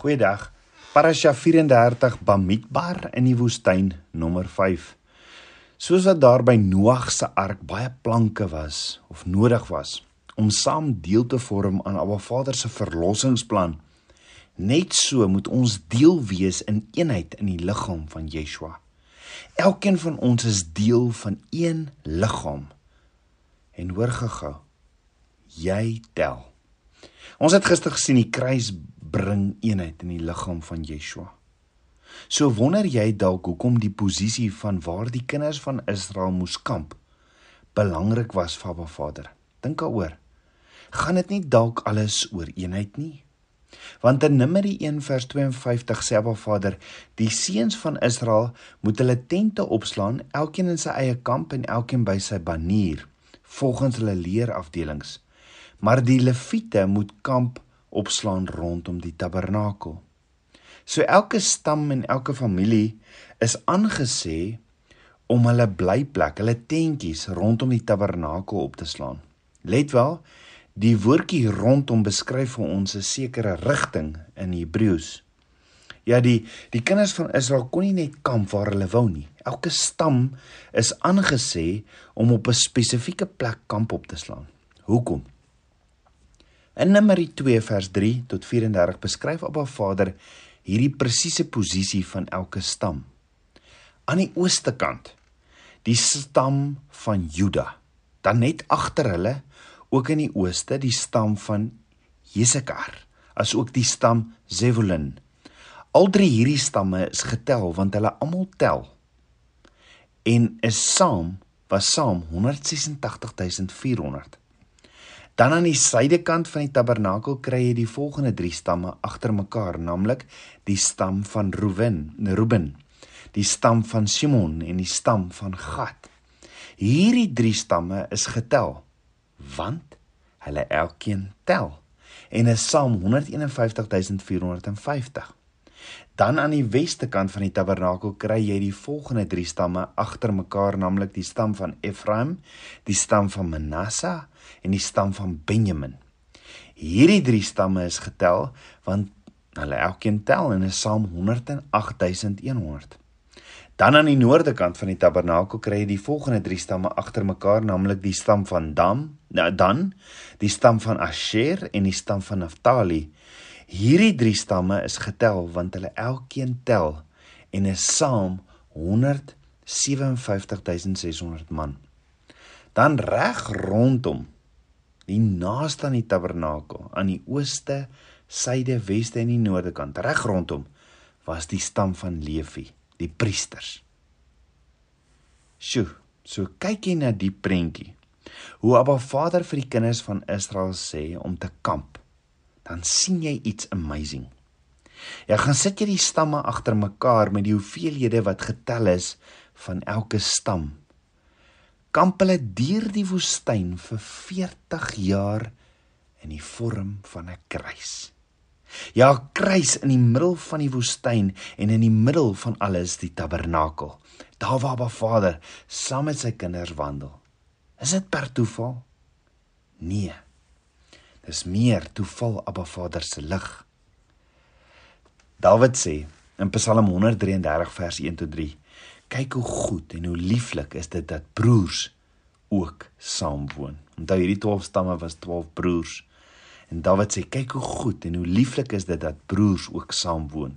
Goeiedag. Parasha 34 Bamidbar in die woestyn nommer 5. Soos wat daar by Noag se ark baie planke was of nodig was om saam deel te vorm aan Abba Vader se verlossingsplan, net so moet ons deel wees in eenheid in die liggaam van Yeshua. Elkeen van ons is deel van een liggaam. En hoor gou-gou. Jy tel. Ons het gister gesien die kruis bring eenheid in die liggaam van Yeshua. So wonder jy dalk hoekom die posisie van waar die kinders van Israel moes kamp belangrik was vir Abba Vader. Dink daaroor. Gaan dit nie dalk alles oor eenheid nie? Want in Numeri 1 vers 52 sê Abba Vader, die seuns van Israel moet hulle tente opslaan, elkeen in sy eie kamp en elkeen by sy banier, volgens hulle leerafdelings. Maar die leviete moet kamp opslaan rondom die tabernakel. So elke stam en elke familie is aangesê om hulle blyplek, hulle tentjies rondom die tabernakel op te slaan. Let wel, die woordjie rondom beskryf vir ons 'n sekere rigting in Hebreëus. Ja, die die kinders van Israel kon nie net kamp waar hulle wou nie. Elke stam is aangesê om op 'n spesifieke plek kamp op te slaan. Hoekom? In Numeri 2 vers 3 tot 34 beskryf Abba Vader hierdie presiese posisie van elke stam. Aan die ooste kant die stam van Juda, dan net agter hulle ook in die ooste die stam van Jesekar, asook die stam Zebulun. Al drie hierdie stamme is getel want hulle almal tel en is saam was saam 186400. Dan aan die suidekant van die tabernakel kry jy die volgende 3 stamme agter mekaar, naamlik die stam van Reuben, Reuben, die stam van Simon en die stam van Gad. Hierdie 3 stamme is getel want hulle elkeen tel en is saam 151450. Dan aan die weste kant van die tabernakel kry jy die volgende 3 stamme agter mekaar, naamlik die stam van Ephraim, die stam van Manasseh en die stam van Benjamin. Hierdie 3 stamme is getel want hulle elkeen tel en is saam 108100. Dan aan die noorde kant van die tabernakel kry jy die volgende 3 stamme agter mekaar, naamlik die stam van Dan, nou dan die stam van Asher en die stam van Naphtali. Hierdie 3 stamme is getel want hulle elkeen tel en is saam 157600 man. Dan reg rondom die naaste aan die tabernakel aan die ooste, suide, weste en die noorde kant reg rondom was die stam van Levi, die priesters. Sjoe, so kyk jy na die prentjie. Hoe Abba Vader vir die kinders van Israel sê om te kamp dan sien jy iets amazing. Jy gaan sit jy die stamme agter mekaar met die hoeveelhede wat getel is van elke stam. Kamp hulle deur die woestyn vir 40 jaar in die vorm van 'n kruis. Ja, kruis in die middel van die woestyn en in die middel van alles die tabernakel. Daar waar Ba Vader saam met sy kinders wandel. Is dit per toeval? Nee. Dis meer toeval Abba Vader se lig. Dawid sê in Psalm 133 vers 1 tot 3: Kyk hoe goed en hoe lieflik is dit dat broers ook saamwoon. Onthou hierdie 12 stamme was 12 broers. En Dawid sê kyk hoe goed en hoe lieflik is dit dat broers ook saamwoon.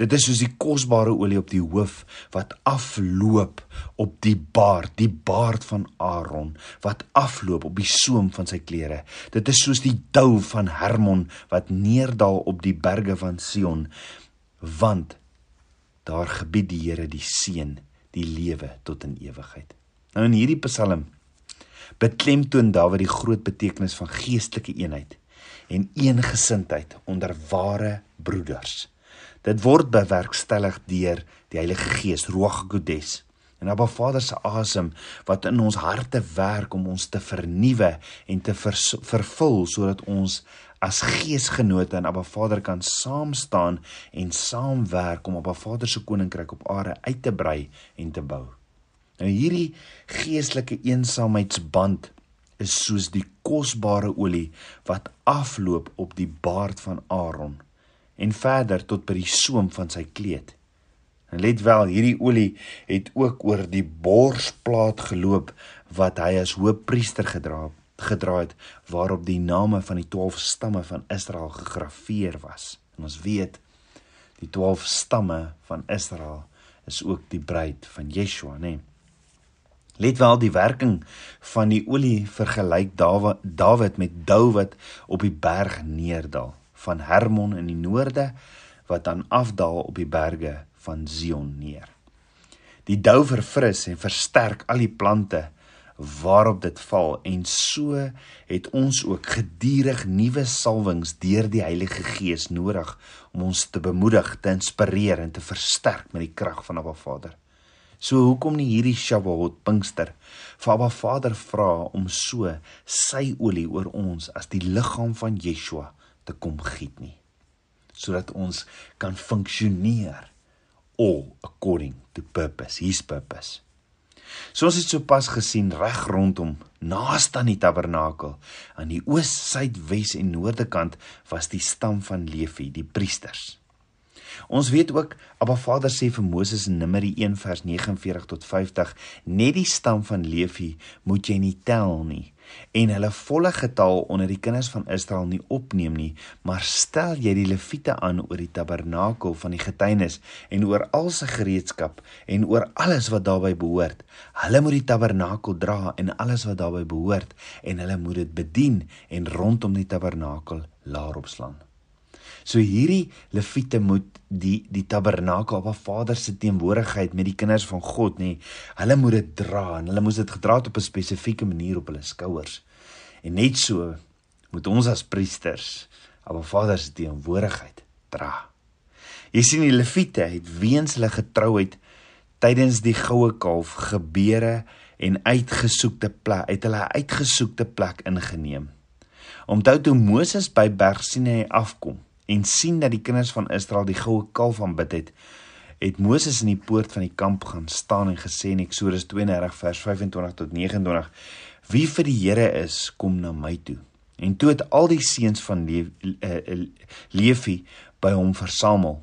Dit is soos die kosbare olie op die hoof wat afloop op die baard, die baard van Aaron wat afloop op die soem van sy klere. Dit is soos die dou van Hermon wat neerdal op die berge van Sion, want daar gebied die Here die seën, die lewe tot in ewigheid. Nou in hierdie Psalm beklemtoon Dawid die groot betekenis van geestelike eenheid en eengesindheid onder ware broeders. Dit word bewerkstellig deur die Heilige Gees, Ruach HaKodes. En Abba Vader se asem wat in ons harte werk om ons te vernuwe en te ver, vervul sodat ons as geesgenote in Abba Vader kan saam staan en saamwerk om Abba Vader se koninkryk op aarde uit te brei en te bou. Nou hierdie geestelike eensaamheidsband is soos die kosbare olie wat afloop op die baard van Aaron en verder tot by die soem van sy kleed. En let wel, hierdie olie het ook oor die borsplaat geloop wat hy as hoëpriester gedra gedra het waarop die name van die 12 stamme van Israel gegraveer was. En ons weet die 12 stamme van Israel is ook die bruid van Yeshua, nê. Nee. Let wel die werking van die olie vergelyk Dawid met dou wat op die berg neerdal van Hermon in die noorde wat dan afdaal op die berge van Zion neer. Die dou verfris en versterk al die plante waarop dit val en so het ons ook gedurig nuwe salwings deur die Heilige Gees nodig om ons te bemoedig, te inspireer en te versterk met die krag van Abba Vader. So hoekom nie hierdie Shavuot Pinkster vir Abba Vader vra om so sy olie oor ons as die liggaam van Yeshua te kom giet nie sodat ons kan funksioneer all according to purpose. His purpose. So ons het sopas gesien reg rondom naaste aan die tabernakel aan die oos suid wes en noorde kant was die stam van Levi die priesters Ons weet ook Abba Vader sê vir Moses in Numeri 1 vers 49 tot 50 net die stam van Levi moet jy nie tel nie en hulle volle getal onder die kinders van Israel nie opneem nie, maar stel jy die leviete aan oor die tabernakel van die getuienis en oor al sy gereedskap en oor alles wat daarbey behoort. Hulle moet die tabernakel dra en alles wat daarbey behoort en hulle moet dit bedien en rondom die tabernakel laar opslaan. So hierdie leviete moet die die tabernakel op 'n Vader se teenwoordigheid met die kinders van God nê. Hulle moet dit dra en hulle moes dit gedra het op 'n spesifieke manier op hulle skouers. En net so moet ons as priesters op 'n Vader se teenwoordigheid dra. Jy sien die leviete het weens hulle getrouheid tydens die goue kalf gebeure en uitgesoekte plek uit hulle uitgesoekte plek ingeneem. Onthou toe Moses by Berg Sinai afkom en sien dat die kinders van Israel die goue kalf aanbid het, het Moses in die poort van die kamp gaan staan en gesê in Eksodus 32 vers 25 tot 29: Wie vir die Here is, kom na my toe. En toe het al die seuns van Le uh, Levi by hom versamel.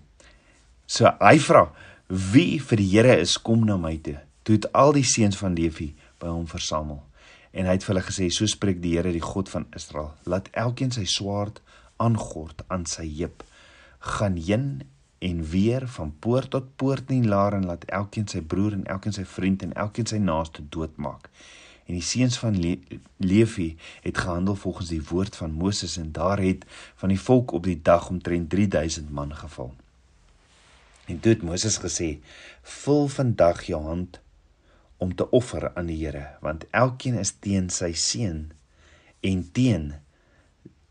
So hy vra: Wie vir die Here is, kom na my toe. Toe het al die seuns van Levi by hom versamel. En hy het vir hulle gesê: So spreek die Here, die God van Israel: Laat elkeen sy swaard aangord aan sy heup gaan heen en weer van poort tot poort in Laar en laat elkeen sy broer en elkeen sy vriend en elkeen sy naaste doodmaak. En die seuns van Le Levi het gehandel volgens die woord van Moses en daar het van die volk op die dag omtrent 3000 man geval. En toe het Moses gesê: "Vul vandag jou hand om te offer aan die Here, want elkeen is teen sy seun en teen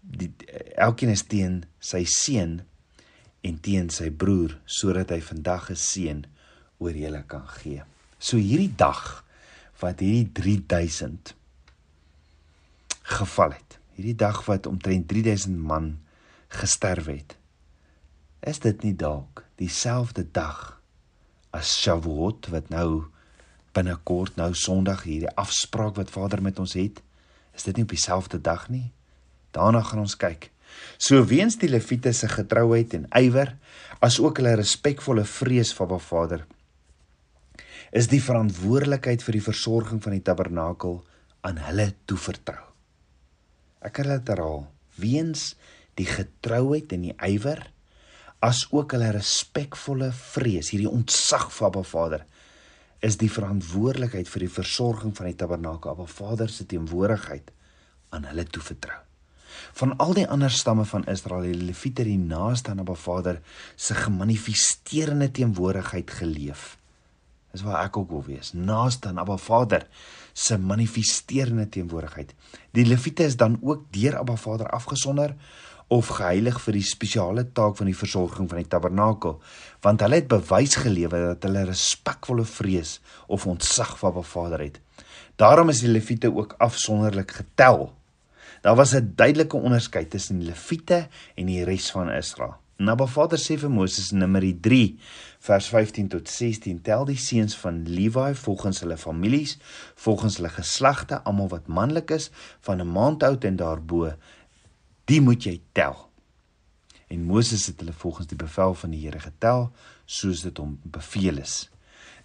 die elkeen is teen sy seun en teen sy broer sodat hy vandag 'n seën oor julle kan gee. So hierdie dag wat hierdie 3000 geval het. Hierdie dag wat omtrent 3000 man gesterf het. Is dit nie dalk dieselfde dag as Shavuot wat nou binnekort nou Sondag hierdie afspraak wat Vader met ons het? Is dit nie op dieselfde dag nie? Daarna gaan ons kyk. So weens die Lewiete se getrouheid en ywer, asook hulle respekvolle vrees vir Ba Vader, is die verantwoordelikheid vir die versorging van die tabernakel aan hulle toevertrou. Ek het dit herhaal, weens die getrouheid en die ywer, asook hulle respekvolle vrees, hierdie ontzag vir Ba Vader, is die verantwoordelikheid vir die versorging van die tabernakel, Ba Vader se teenwoordigheid aan hulle toevertrou. Van al die ander stamme van Israel het die Lewiete die naaste aan Abba Vader se gemanifesteerde teenwoordigheid geleef. Dis waar ek ook wil wees, naaste aan Abba Vader se manifesteerde teenwoordigheid. Die Lewiete is dan ook deur Abba Vader afgesonder of geheilig vir die spesiale taak van die versorging van die tabernakel, want hulle het bewys gelewer dat hulle respekvolle vrees of ontzag vir Abba Vader het. Daarom is die Lewiete ook afsonderlik getel Daar was 'n duidelike onderskeid tussen die Lewiete en die res van Israel. Naba Vader sê vir Moses in Numeri 3 vers 15 tot 16 tel die seuns van Levi volgens hulle families, volgens hulle geslagte, almal wat manlik is van 'n maand oud en daarbo, die moet jy tel. en Moses het hulle volgens die bevel van die Here getel soos dit hom beveel is.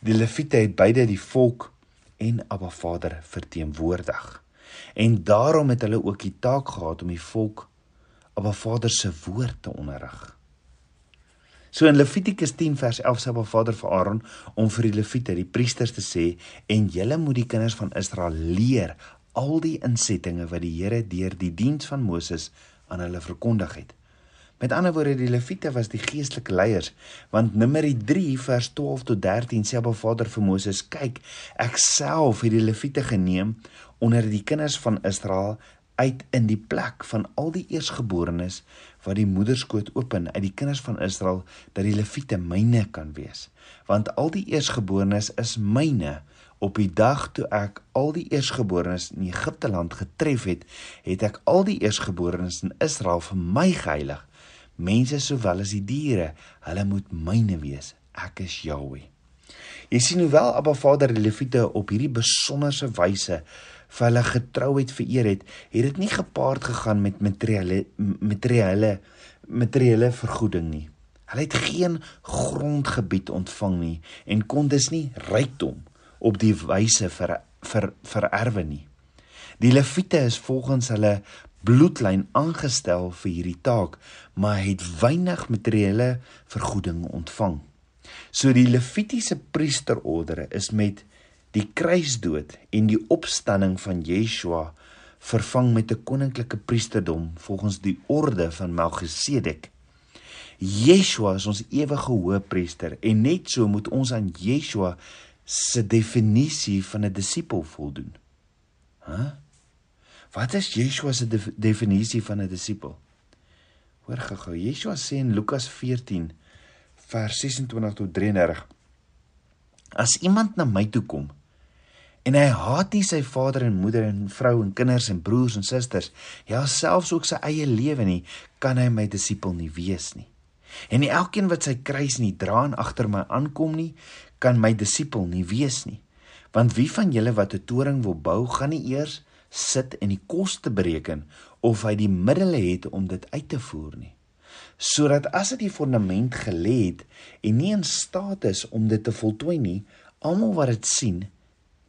Die Lewiete het beide die volk en Abba Vader verteenwoordig. En daarom het hulle ook die taak gehad om die volk Abba Vader se woord te onderrig. So in Levitikus 10 vers 11 sê Abba Vader vir Aaron om vir die Lewiete, die priesters te sê en julle moet die kinders van Israel leer al die insettinge wat die Here deur die diens van Moses aan hulle verkondig het. Met ander woorde die Lewiete was die geestelike leiers want Numeri 3 vers 12 tot 13 sê Abba Vader vir Moses kyk ek self het die Lewiete geneem onder die kinders van Israel uit in die plek van al die eersgeborenes wat die moederskoot open uit die kinders van Israel dat die Lewiete myne kan wees. Want al die eersgeborenes is myne. Op die dag toe ek al die eersgeborenes in Egipte land getref het het ek al die eersgeborenes in Israel vir my geheilig. Mense sowel as die diere hulle moet myne wees. Ek is Jahweh. Jy sien hoewel Abba Vader die Lewiete op hierdie besonderse wyse vir hulle getrouheid vereer het, het dit nie gepaard gegaan met materiële materiële materiële vergoeding nie. Hulle het geen grondgebied ontvang nie en kon dus nie rykdom op die wyse vir vir vererwe nie. Die leviete is volgens hulle bloedlyn aangestel vir hierdie taak, maar het weinig materiële vergoeding ontvang. So die levitiese priesterorde is met die kruisdood en die opstanding van Yeshua vervang met 'n koninklike priesterdom volgens die orde van Melchisedek. Yeshua is ons ewige hoëpriester en net so moet ons aan Yeshua se definisie van 'n disipel voldoen. Hæ? Huh? Wat is Yeshua se de definisie van 'n disipel? Hoor gou-gou, Yeshua sê in Lukas 14 vers 26 tot 33 As iemand na my toe kom En hy haat nie sy vader en moeder en vrou en kinders en broers en susters, ja selfs ook sy eie lewe nie, kan hy my disipel nie wees nie. En nie elkeen wat sy kruis nie dra en agter my aankom nie, kan my disipel nie wees nie. Want wie van julle wat 'n toring wil bou, gaan nie eers sit en die koste bereken of hy die middele het om dit uit te voer nie. Sodat as dit die fondament gelê het en nie in staat is om dit te voltooi nie, almal wat dit sien,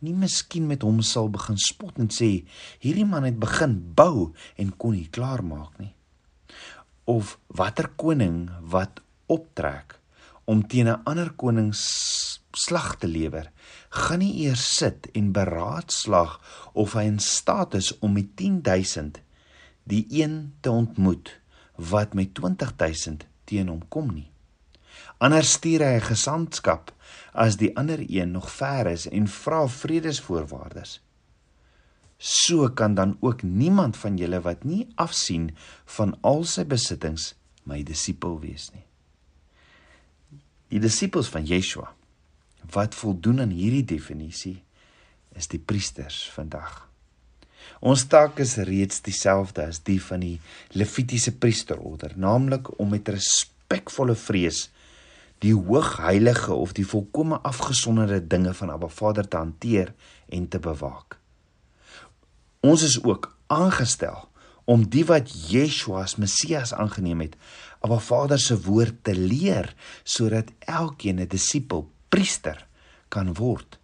nie miskien met hom sal begin spot en sê hierdie man het begin bou en kon nie klaar maak nie. Of watter koning wat optrek om teen 'n ander koning slag te lewer gaan nie eers sit en beraadslag of hy in staat is om met 10000 die een te ontmoet wat met 20000 teen hom kom nie anders stuur hy 'n gesantskap as die ander een nog ver is en vra vredesvoorwaardes. So kan dan ook niemand van julle wat nie afsien van al sy besittings my disipel wees nie. Die disipels van Yeshua wat voldoen aan hierdie definisie is die priesters vandag. Ons taak is reeds dieselfde as die van die Levitiese priesterorde, naamlik om met respekvolle vrees die hoogheilige of die volkomme afgesonderde dinge van Abba Vader te hanteer en te bewaak. Ons is ook aangestel om die wat Yeshua as Messias aangeneem het, Abba Vader se woord te leer sodat elkeen 'n disipel, priester kan word.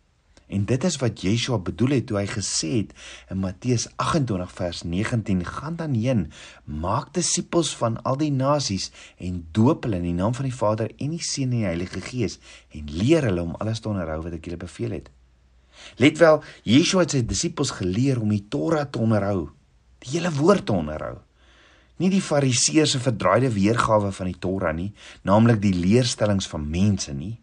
En dit is wat Yeshua bedoel het toe hy gesê het in Matteus 28 vers 19: "Gaan dan heen, maak disippels van al die nasies en doop hulle in die naam van die Vader en die Seun en die Heilige Gees en leer hulle om alles te onderhou wat ek julle beveel het." Let wel, Yeshua het sy disippels geleer om die Torah te onderhou, die hele woord te onderhou. Nie die Fariseërs se verdraaide weergawe van die Torah nie, naamlik die leerstellings van mense nie.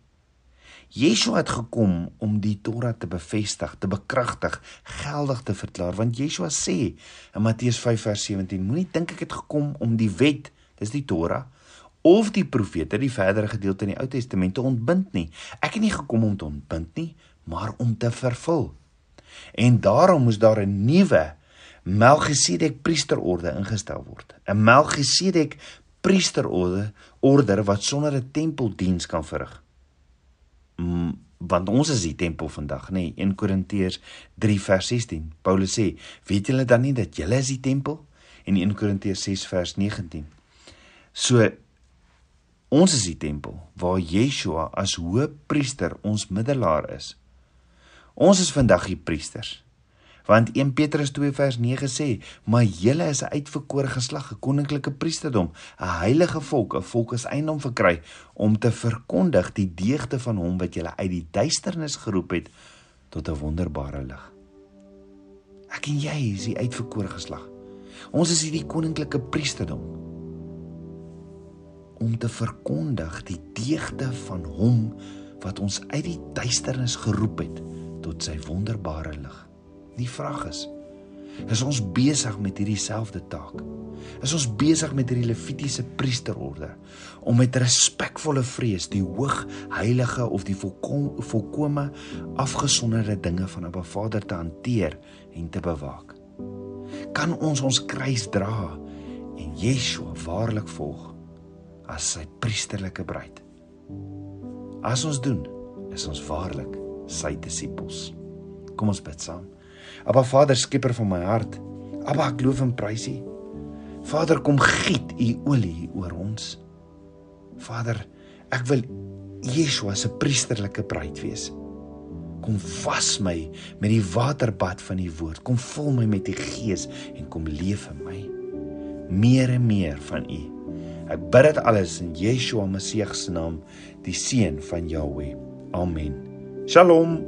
Yeshua het gekom om die Torah te bevestig, te bekragtig, geldig te verklaar want Yeshua sê in Matteus 5 vers 17 moenie dink ek het gekom om die wet, dis die Torah of die profete, die verdere gedeelte in die Ou Testament te ontbind nie. Ek het nie gekom om te ontbind nie, maar om te vervul. En daarom moes daar 'n nuwe Melchisedek priesterorde ingestel word. 'n Melchisedek priesterorde order wat sonder 'n tempeldiens kan verrig want ons is die tempel vandag nê nee, 1 Korintiërs 3 vers 16 Paulus sê weet julle dan nie dat julle is die tempel en 1 Korintiërs 6 vers 19 So ons is die tempel waar Yeshua as hoëpriester ons middelaar is. Ons is vandag die priesters. Want 1 Petrus 2 vers 9 sê: "Maar julle is 'n uitverkore geslag, 'n koninklike priesterdom, 'n heilige volk, 'n volk as eiendom verkry om te verkondig die deugde van hom wat julle uit die duisternis geroep het tot 'n wonderbare lig." Ek en jy is die uitverkore geslag. Ons is hierdie koninklike priesterdom om te verkondig die deugde van hom wat ons uit die duisternis geroep het tot sy wonderbare lig. Die vraag is: is ons besig met hierdie selfde taak? Is ons besig met hierdie levitiese priesterorde om met respekvolle vrees die hoog heilige of die volkom, volkome afgesonderde dinge van 'n Vader te hanteer en te bewaak? Kan ons ons kruis dra en Yeshua waarlik volg as sy priesterlike bruid? As ons doen, is ons waarlik sy disippels. Kom ons bid saam. Aba Vader, skieper van my hart. Aba, ek loof en prys U. Vader, kom giet U olie oor ons. Vader, ek wil Yeshua se priesterlike bruid wees. Kom was my met die waterbad van U woord. Kom vul my met U gees en kom leef in my. Meer en meer van U. Ek bid dit alles in Yeshua Messie se naam, die seun van Jahweh. Amen. Shalom.